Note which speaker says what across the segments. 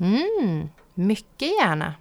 Speaker 1: Mm, mycket gärna.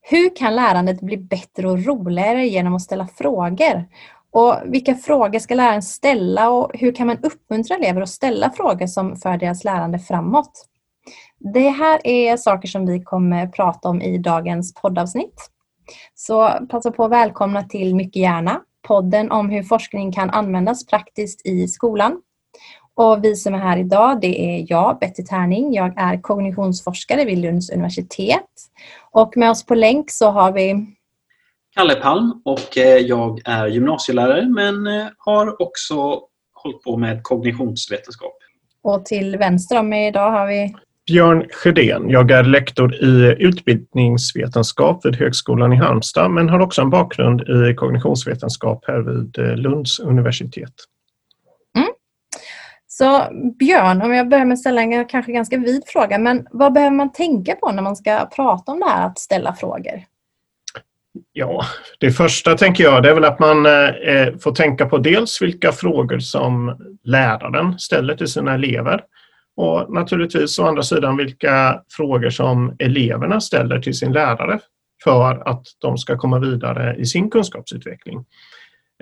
Speaker 2: Hur kan lärandet bli bättre och roligare genom att ställa frågor? Och vilka frågor ska läraren ställa och hur kan man uppmuntra elever att ställa frågor som för deras lärande framåt? Det här är saker som vi kommer prata om i dagens poddavsnitt. Så passa på att välkomna till Mycket gärna, podden om hur forskning kan användas praktiskt i skolan. Och vi som är här idag, det är jag, Betty Tärning. Jag är kognitionsforskare vid Lunds universitet. Och med oss på länk så har vi
Speaker 3: Kalle Palm och eh, jag är gymnasielärare men eh, har också hållit på med kognitionsvetenskap.
Speaker 2: Och till vänster om mig idag har vi
Speaker 4: Björn Sjödén. Jag är lektor i utbildningsvetenskap vid Högskolan i Halmstad men har också en bakgrund i kognitionsvetenskap här vid eh, Lunds universitet.
Speaker 2: Så Björn, om jag börjar med att ställa en kanske ganska vid fråga, men vad behöver man tänka på när man ska prata om det här att ställa frågor?
Speaker 4: Ja, det första tänker jag det är väl att man eh, får tänka på dels vilka frågor som läraren ställer till sina elever och naturligtvis å andra sidan vilka frågor som eleverna ställer till sin lärare för att de ska komma vidare i sin kunskapsutveckling.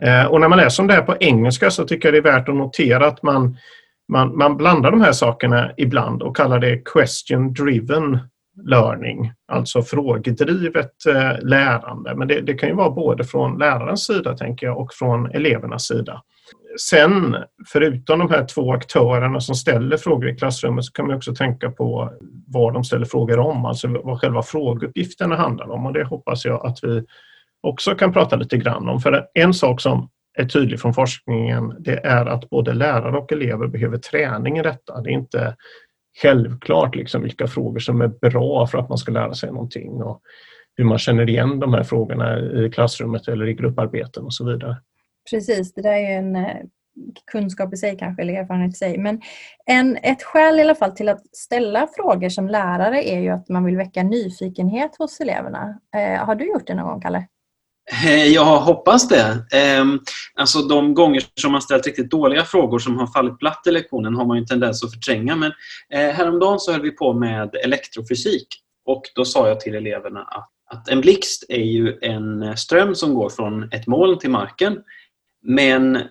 Speaker 4: Eh, och när man läser om det här på engelska så tycker jag det är värt att notera att man, man, man blandar de här sakerna ibland och kallar det question driven learning, alltså frågedrivet eh, lärande. Men det, det, kan ju vara både från lärarens sida tänker jag och från elevernas sida. Sen, förutom de här två aktörerna som ställer frågor i klassrummet så kan man också tänka på vad de ställer frågor om, alltså vad själva frågeuppgifterna handlar om och det hoppas jag att vi också kan prata lite grann om. För en sak som är tydlig från forskningen det är att både lärare och elever behöver träning i detta. Det är inte självklart liksom vilka frågor som är bra för att man ska lära sig någonting och hur man känner igen de här frågorna i klassrummet eller i grupparbeten och så vidare.
Speaker 2: Precis, det där är ju en eh, kunskap i sig kanske, eller erfarenhet i sig. Men en, ett skäl i alla fall till att ställa frågor som lärare är ju att man vill väcka nyfikenhet hos eleverna. Eh, har du gjort det någon gång, Kalle?
Speaker 3: Eh, jag hoppas det. Ehm, alltså de gånger som man ställt riktigt dåliga frågor som har fallit platt i lektionen har man ju en tendens att förtränga. Men eh, häromdagen så höll vi på med elektrofysik och då sa jag till eleverna att, att en blixt är ju en eh, ström som går från ett moln till marken men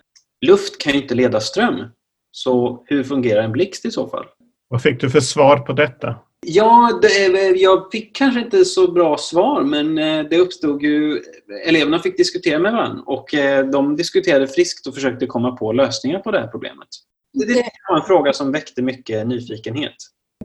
Speaker 3: luft kan ju inte leda ström. Så hur fungerar en blixt i så fall?
Speaker 4: Vad fick du för svar på detta?
Speaker 3: Ja, det, jag fick kanske inte så bra svar men eh, det uppstod ju... Eleverna fick diskutera med varandra och eh, de diskuterade friskt och försökte komma på lösningar på det här problemet. Det var en fråga som väckte mycket nyfikenhet.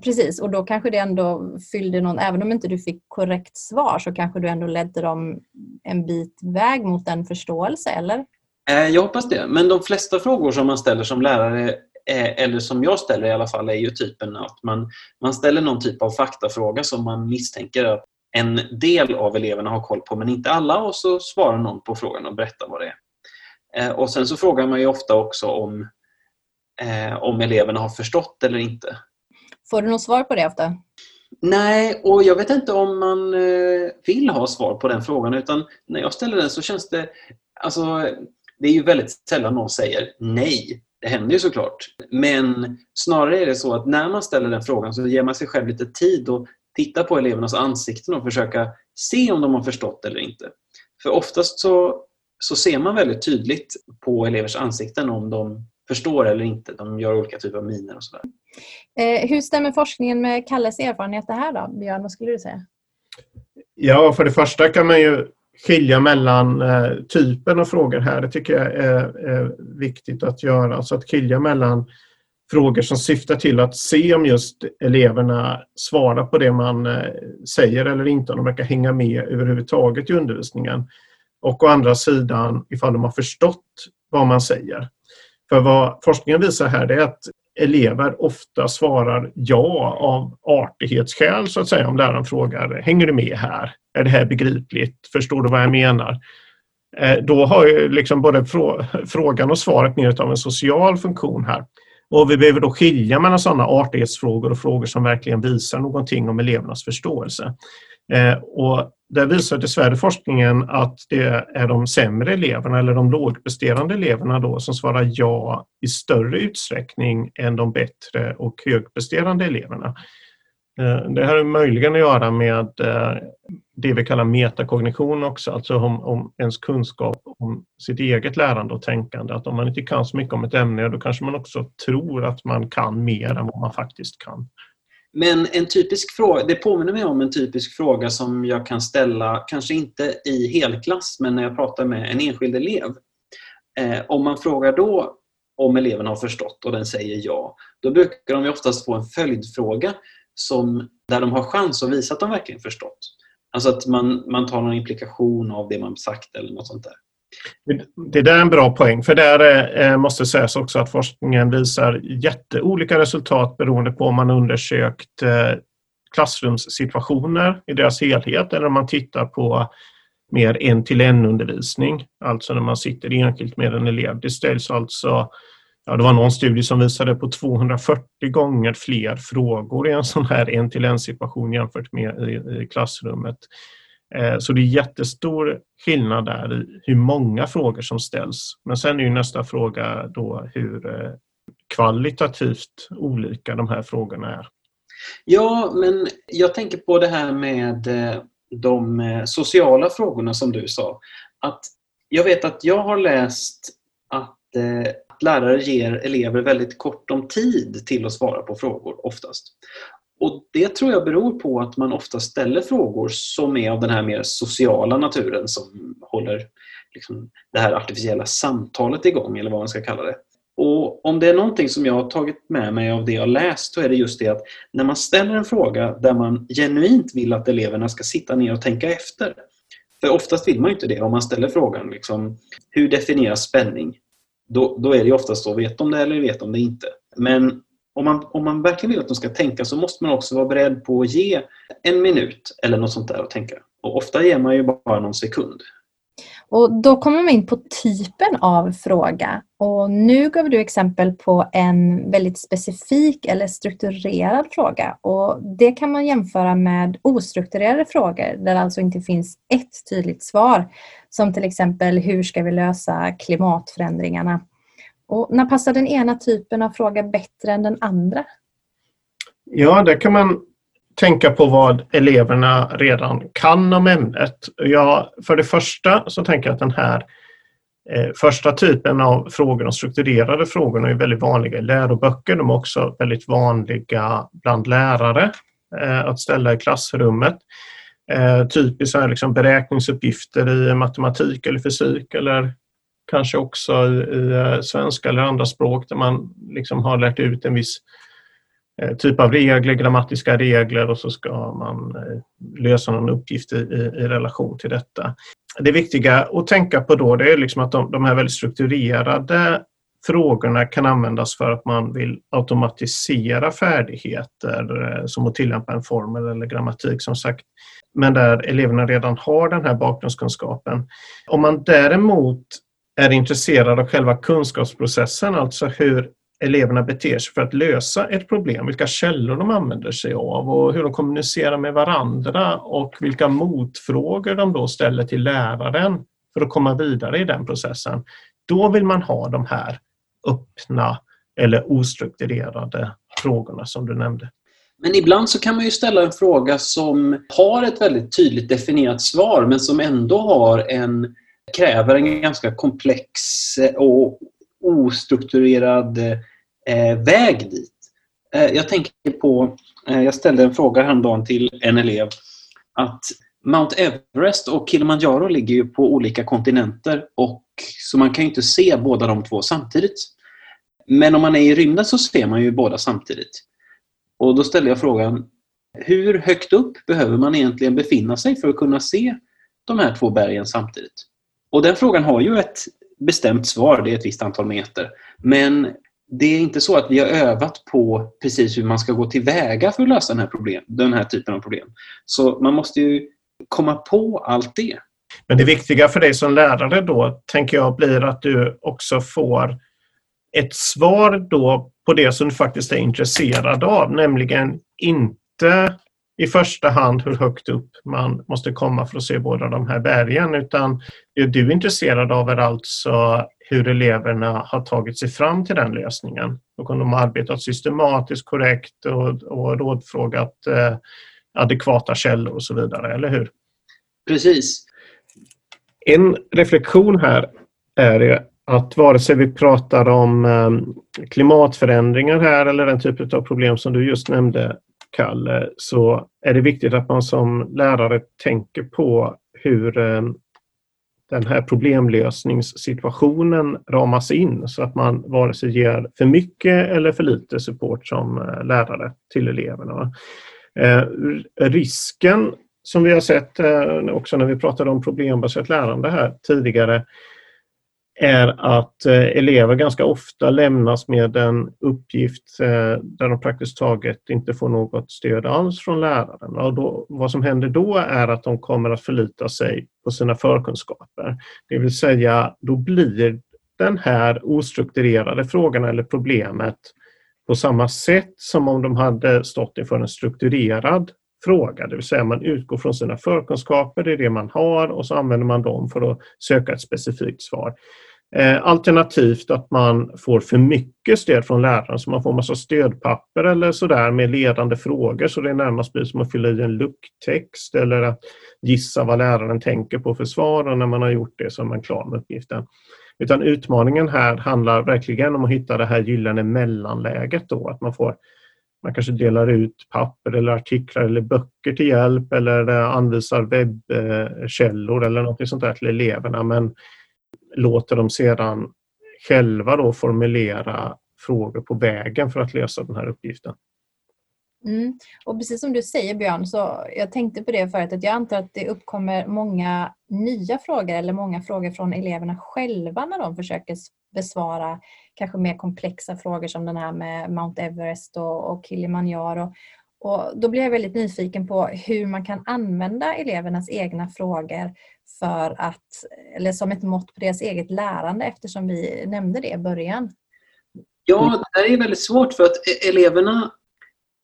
Speaker 2: Precis, och då kanske det ändå fyllde någon, även om inte du fick korrekt svar så kanske du ändå ledde dem en bit väg mot en förståelse, eller?
Speaker 3: Eh, jag hoppas det. Men de flesta frågor som man ställer som lärare, eh, eller som jag ställer i alla fall, är ju typen att man, man ställer någon typ av faktafråga som man misstänker att en del av eleverna har koll på men inte alla och så svarar någon på frågan och berättar vad det är. Eh, och Sen så frågar man ju ofta också om, om eleverna har förstått eller inte.
Speaker 2: Får du något svar på det ofta?
Speaker 3: Nej, och jag vet inte om man vill ha svar på den frågan utan när jag ställer den så känns det Alltså, det är ju väldigt sällan någon säger nej. Det händer ju såklart. Men snarare är det så att när man ställer den frågan så ger man sig själv lite tid att titta på elevernas ansikten och försöka se om de har förstått eller inte. För oftast så, så ser man väldigt tydligt på elevers ansikten om de förstår eller inte. De gör olika typer av miner och sådär.
Speaker 2: Eh, hur stämmer forskningen med Kalles erfarenheter här då? Björn, vad skulle du säga?
Speaker 4: Ja, för det första kan man ju skilja mellan eh, typen av frågor här. Det tycker jag är, är, viktigt att göra. Alltså att skilja mellan frågor som syftar till att se om just eleverna svarar på det man eh, säger eller inte, om de verkar hänga med överhuvudtaget i undervisningen. Och å andra sidan ifall de har förstått vad man säger. För vad forskningen visar här är att elever ofta svarar ja av artighetsskäl så att säga om läraren frågar Hänger du med här? Är det här begripligt? Förstår du vad jag menar? Eh, då har ju liksom både frågan och svaret mer av en social funktion här. Och vi behöver då skilja mellan sådana artighetsfrågor och frågor som verkligen visar någonting om elevernas förståelse. Eh, och där visar dessvärre forskningen att det är de sämre eleverna eller de lågpresterande eleverna då som svarar ja i större utsträckning än de bättre och högpresterande eleverna. Eh, det det har möjligen att göra med eh, det vi kallar metakognition också, alltså om, om ens kunskap om sitt eget lärande och tänkande. Att om man inte kan så mycket om ett ämne, då kanske man också tror att man kan mer än vad man faktiskt kan.
Speaker 3: Men en typisk fråga, det påminner mig om en typisk fråga som jag kan ställa, kanske inte i helklass, men när jag pratar med en enskild elev. Eh, om man frågar då om eleven har förstått och den säger ja, då brukar de oftast få en följdfråga som, där de har chans att visa att de verkligen förstått. Alltså att man, man tar någon implikation av det man sagt eller något sånt där.
Speaker 4: Det där är en bra poäng, för där eh, måste sägas också att forskningen visar jätteolika resultat beroende på om man undersökt eh, klassrumssituationer i deras helhet eller om man tittar på mer en-till-en undervisning, alltså när man sitter enskilt med en elev. Det ställs alltså Ja, det var någon studie som visade på 240 gånger fler frågor i en sån här en-till-en situation jämfört med i klassrummet. Eh, så det är jättestor skillnad där i hur många frågor som ställs. Men sen är ju nästa fråga då hur eh, kvalitativt olika de här frågorna är.
Speaker 3: Ja, men jag tänker på det här med eh, de sociala frågorna som du sa. Att jag vet att jag har läst att lärare ger elever väldigt kort om tid till att svara på frågor oftast. Och Det tror jag beror på att man ofta ställer frågor som är av den här mer sociala naturen som håller liksom, det här artificiella samtalet igång, eller vad man ska kalla det. Och Om det är någonting som jag har tagit med mig av det jag läst så är det just det att när man ställer en fråga där man genuint vill att eleverna ska sitta ner och tänka efter. För oftast vill man inte det om man ställer frågan liksom, hur definieras spänning? Då, då är det oftast så, vet de det eller vet de det inte? Men om man, om man verkligen vill att de ska tänka så måste man också vara beredd på att ge en minut eller något sånt där att tänka. Och ofta ger man ju bara någon sekund.
Speaker 2: Och Då kommer man in på typen av fråga. Och Nu gav du exempel på en väldigt specifik eller strukturerad fråga. Och Det kan man jämföra med ostrukturerade frågor där det alltså inte finns ett tydligt svar. Som till exempel hur ska vi lösa klimatförändringarna? Och när passar den ena typen av fråga bättre än den andra?
Speaker 4: Ja, där kan man tänka på vad eleverna redan kan om ämnet. Ja, för det första så tänker jag att den här eh, första typen av frågor, de strukturerade frågorna, är väldigt vanliga i läroböcker. De är också väldigt vanliga bland lärare eh, att ställa i klassrummet. Eh, typiskt är liksom beräkningsuppgifter i matematik eller fysik eller kanske också i, i eh, svenska eller andra språk där man liksom har lärt ut en viss eh, typ av regler, grammatiska regler och så ska man eh, lösa någon uppgift i, i, i, relation till detta. Det viktiga att tänka på då det är liksom att de, de här väldigt strukturerade frågorna kan användas för att man vill automatisera färdigheter som att tillämpa en formel eller grammatik som sagt. Men där eleverna redan har den här bakgrundskunskapen. Om man däremot är intresserad av själva kunskapsprocessen, alltså hur eleverna beter sig för att lösa ett problem, vilka källor de använder sig av och hur de kommunicerar med varandra och vilka motfrågor de då ställer till läraren för att komma vidare i den processen. Då vill man ha de här öppna eller ostrukturerade frågorna som du nämnde.
Speaker 3: Men ibland så kan man ju ställa en fråga som har ett väldigt tydligt definierat svar men som ändå har en kräver en ganska komplex eh, och ostrukturerad eh, väg dit. Eh, jag tänker på, jag ställde en fråga häromdagen till en elev att Mount Everest och Kilimanjaro ligger ju på olika kontinenter och så man kan ju inte se båda de två samtidigt. Men om man är i rymden så ser man ju båda samtidigt. Och då ställde jag frågan, hur högt upp behöver man egentligen befinna sig för att kunna se de här två bergen samtidigt? Och den frågan har ju ett bestämt svar, det är ett visst antal meter. Men det är inte så att vi har övat på precis hur man ska gå tillväga för att lösa den här, problem, den här typen av problem. Så man måste ju komma på allt det.
Speaker 4: Men det viktiga för dig som lärare då, tänker jag, blir att du också får ett svar då på det som du faktiskt är intresserad av, nämligen inte i första hand hur högt upp man måste komma för att se båda de här bergen utan det du är intresserad av är alltså hur eleverna har tagit sig fram till den lösningen. Och om de har arbetat systematiskt, korrekt och, och rådfrågat eh, adekvata källor och så vidare, eller hur?
Speaker 3: Precis.
Speaker 4: En reflektion här är att vare sig vi pratar om ehm, klimatförändringar här eller den typen av problem som du just nämnde, Kalle, så är det viktigt att man som lärare tänker på hur eh, den här problemlösningssituationen ramas in så att man vare sig ger för mycket eller för lite support som eh, lärare till eleverna. Eh, risken som vi har sett eh, också när vi pratade om problembaserat lärande här tidigare är att eh, elever ganska ofta lämnas med en uppgift eh, där de praktiskt taget inte får något stöd alls från läraren. Och då, vad som händer då är att de kommer att förlita sig på sina förkunskaper. Det vill säga, då blir den här ostrukturerade frågan eller problemet på samma sätt som om de hade stått inför en strukturerad fråga, det vill säga man utgår från sina förkunskaper, det är det man har och så använder man dem för att söka ett specifikt svar. Eh, alternativt att man får för mycket stöd från läraren så man får massa stödpapper eller sådär med ledande frågor så det närmast blir som att fylla i en lucktext eller att gissa vad läraren tänker på för svar och när man har gjort det så är man klar med uppgiften. Utan utmaningen här handlar verkligen om att hitta det här gyllene mellanläget då, att man får man kanske delar ut papper eller artiklar eller böcker till hjälp eller eh, anvisar webbkällor eller något sånt där till eleverna men låter dem sedan själva då formulera frågor på vägen för att lösa den här uppgiften.
Speaker 2: Mm. Och precis som du säger Björn, så jag tänkte på det förut att jag antar att det uppkommer många nya frågor eller många frågor från eleverna själva när de försöker besvara kanske mer komplexa frågor som den här med Mount Everest och, och Kilimanjaro. Och då blir jag väldigt nyfiken på hur man kan använda elevernas egna frågor för att, eller som ett mått på deras eget lärande eftersom vi nämnde det i början.
Speaker 3: Ja, det här är väldigt svårt för att e-, eleverna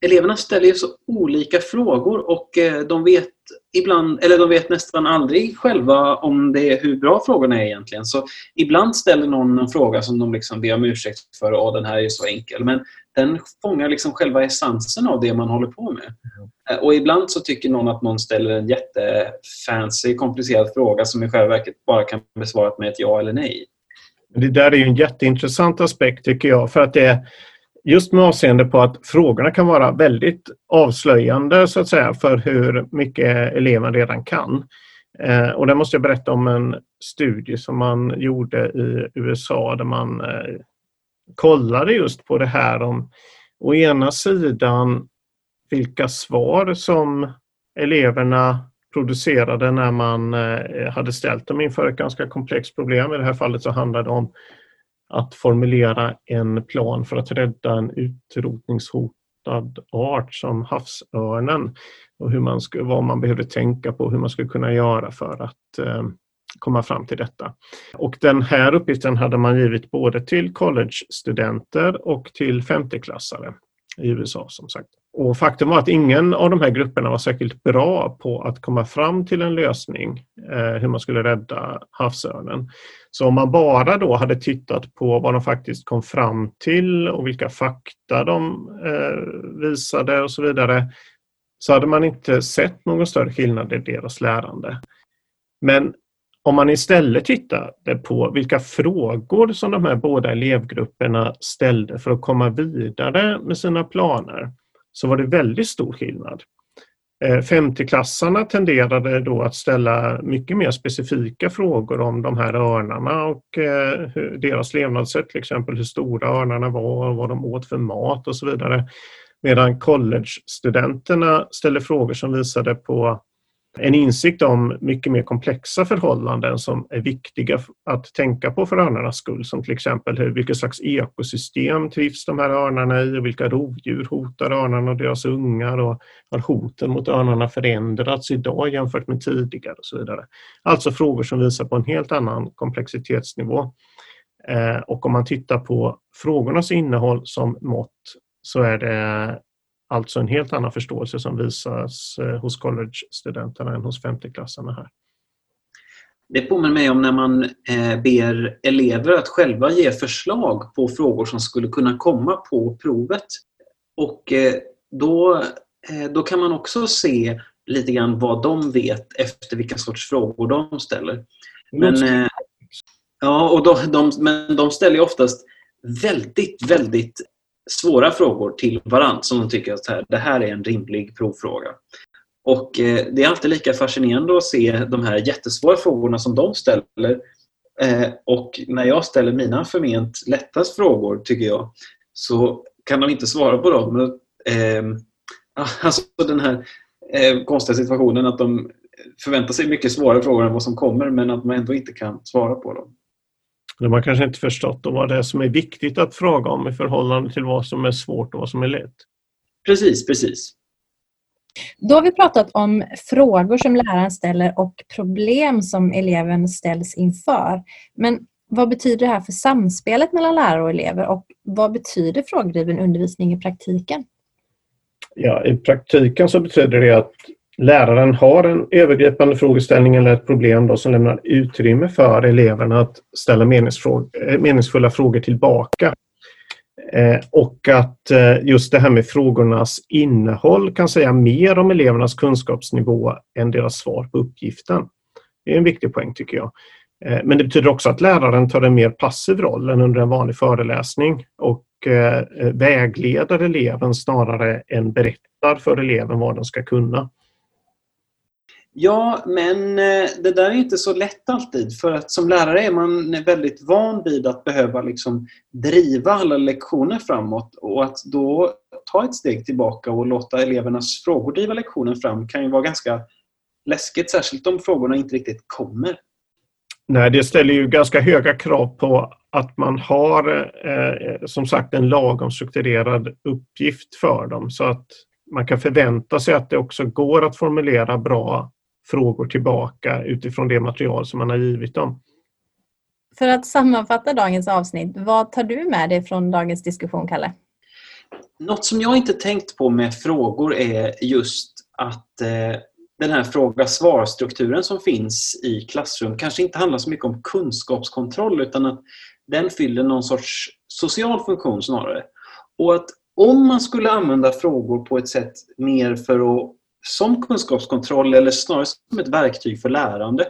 Speaker 3: eleverna ställer ju så olika frågor och eh, de vet ibland, eller de vet nästan aldrig själva om det är hur bra frågorna är egentligen. Så ibland ställer någon en fråga som de liksom ber om ursäkt för och den här är så enkel. Men den fångar liksom själva essensen av det man håller på med. Mm. Och ibland så tycker någon att någon ställer en jättefancy, komplicerad fråga som i själva verket bara kan besvaras med ett ja eller nej.
Speaker 4: Det där är ju en jätteintressant aspekt tycker jag för att det just med avseende på att frågorna kan vara väldigt avslöjande så att säga för hur mycket eleven redan kan. Eh, och där måste jag berätta om en studie som man gjorde i USA där man eh, kollade just på det här om å ena sidan vilka svar som eleverna producerade när man eh, hade ställt dem inför ett ganska komplext problem. I det här fallet så handlade det om att formulera en plan för att rädda en utrotningshotad art som havsörnen och hur man skulle, vad man behövde tänka på, hur man skulle kunna göra för att eh, komma fram till detta. Och den här uppgiften hade man givit både till collegestudenter och till femteklassare i USA som sagt. Och faktum var att ingen av de här grupperna var särskilt bra på att komma fram till en lösning eh, hur man skulle rädda havsörnen. Så om man bara då hade tittat på vad de faktiskt kom fram till och vilka fakta de eh, visade och så vidare så hade man inte sett någon större skillnad i deras lärande. Men om man istället tittade på vilka frågor som de här båda elevgrupperna ställde för att komma vidare med sina planer så var det väldigt stor skillnad. Eh, 50-klassarna tenderade då att ställa mycket mer specifika frågor om de här örnarna och eh, deras levnadssätt, till exempel hur stora örnarna var, vad de åt för mat och så vidare. Medan college-studenterna ställde frågor som visade på en insikt om mycket mer komplexa förhållanden som är viktiga att tänka på för örnarnas skull, som till exempel hur, vilket slags ekosystem trivs de här örnarna i och vilka rovdjur hotar örnarna och deras ungar och har hoten mot örnarna förändrats idag jämfört med tidigare och så vidare. Alltså frågor som visar på en helt annan komplexitetsnivå. Eh, och om man tittar på frågornas innehåll som mått så är det Alltså en helt annan förståelse som visas eh, hos college-studenterna än hos femteklassarna här.
Speaker 3: Det påminner mig om när man eh, ber elever att själva ge förslag på frågor som skulle kunna komma på provet. Och eh, då, då kan man också se lite grann vad de vet efter vilka sorts frågor de ställer. Men, eh, ja, och de, de, men de ställer oftast väldigt, väldigt svåra frågor till varandra som de tycker att det här är en rimlig provfråga. Och eh, Det är alltid lika fascinerande att se de här jättesvåra frågorna som de ställer. Eh, och när jag ställer mina förment lättast frågor, tycker jag, så kan de inte svara på dem. Eh, alltså den här konstiga situationen att de förväntar sig mycket svårare frågor än vad som kommer men att man ändå inte kan svara på dem.
Speaker 4: De har kanske inte förstått vad det är som är viktigt att fråga om i förhållande till vad som är svårt och vad som är lätt.
Speaker 3: Precis, precis.
Speaker 2: Då har vi pratat om frågor som läraren ställer och problem som eleven ställs inför. Men vad betyder det här för samspelet mellan lärare och elever och vad betyder frågedriven undervisning i praktiken?
Speaker 4: Ja, I praktiken så betyder det att läraren har en övergripande frågeställning eller ett problem då som lämnar utrymme för eleverna att ställa eh, meningsfulla frågor tillbaka. Eh, och att eh, just det här med frågornas innehåll kan säga mer om elevernas kunskapsnivå än deras svar på uppgiften. Det är en viktig poäng tycker jag. Men det betyder också att läraren tar en mer passiv roll än under en vanlig föreläsning och vägleder eleven snarare än berättar för eleven vad den ska kunna.
Speaker 3: Ja, men eh, det där är inte så lätt alltid. För att som lärare är man väldigt van vid att behöva liksom driva alla lektioner framåt. Och att då ta ett steg tillbaka och låta elevernas frågor driva lektionen fram kan ju vara ganska läskigt. Särskilt om frågorna inte riktigt kommer.
Speaker 4: Nej, det ställer ju ganska höga krav på att man har eh, som sagt en lagom strukturerad uppgift för dem. Så att man kan förvänta sig att det också går att formulera bra frågor tillbaka utifrån det material som man har givit dem.
Speaker 2: För att sammanfatta dagens avsnitt, vad tar du med dig från dagens diskussion, Kalle?
Speaker 3: Något som jag inte tänkt på med frågor är just att eh, den här fråga-svar-strukturen som finns i klassrum kanske inte handlar så mycket om kunskapskontroll utan att den fyller någon sorts social funktion snarare. Och att om man skulle använda frågor på ett sätt mer för att som kunskapskontroll eller snarare som ett verktyg för lärande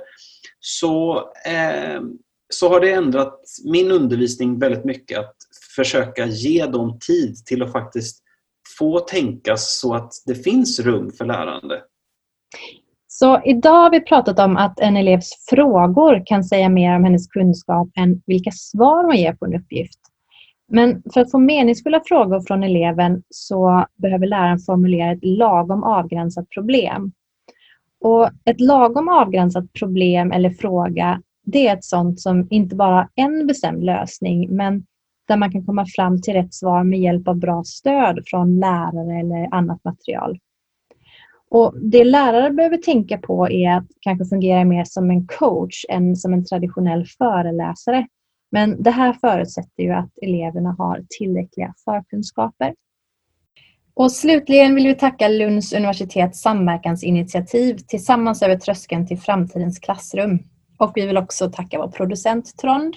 Speaker 3: så, eh, så har det ändrat min undervisning väldigt mycket att försöka ge dem tid till att faktiskt få tänkas så att det finns rum för lärande.
Speaker 2: Så idag har vi pratat om att en elevs frågor kan säga mer om hennes kunskap än vilka svar hon ger på en uppgift. Men för att få meningsfulla frågor från eleven så behöver läraren formulera ett lagom avgränsat problem. Och ett lagom avgränsat problem eller fråga det är ett sånt som inte bara har en bestämd lösning men där man kan komma fram till rätt svar med hjälp av bra stöd från lärare eller annat material. Och Det lärare behöver tänka på är att kanske fungera mer som en coach än som en traditionell föreläsare men det här förutsätter ju att eleverna har tillräckliga förkunskaper. Och slutligen vill vi tacka Lunds universitets samverkansinitiativ Tillsammans över tröskeln till framtidens klassrum. Och vi vill också tacka vår producent Trond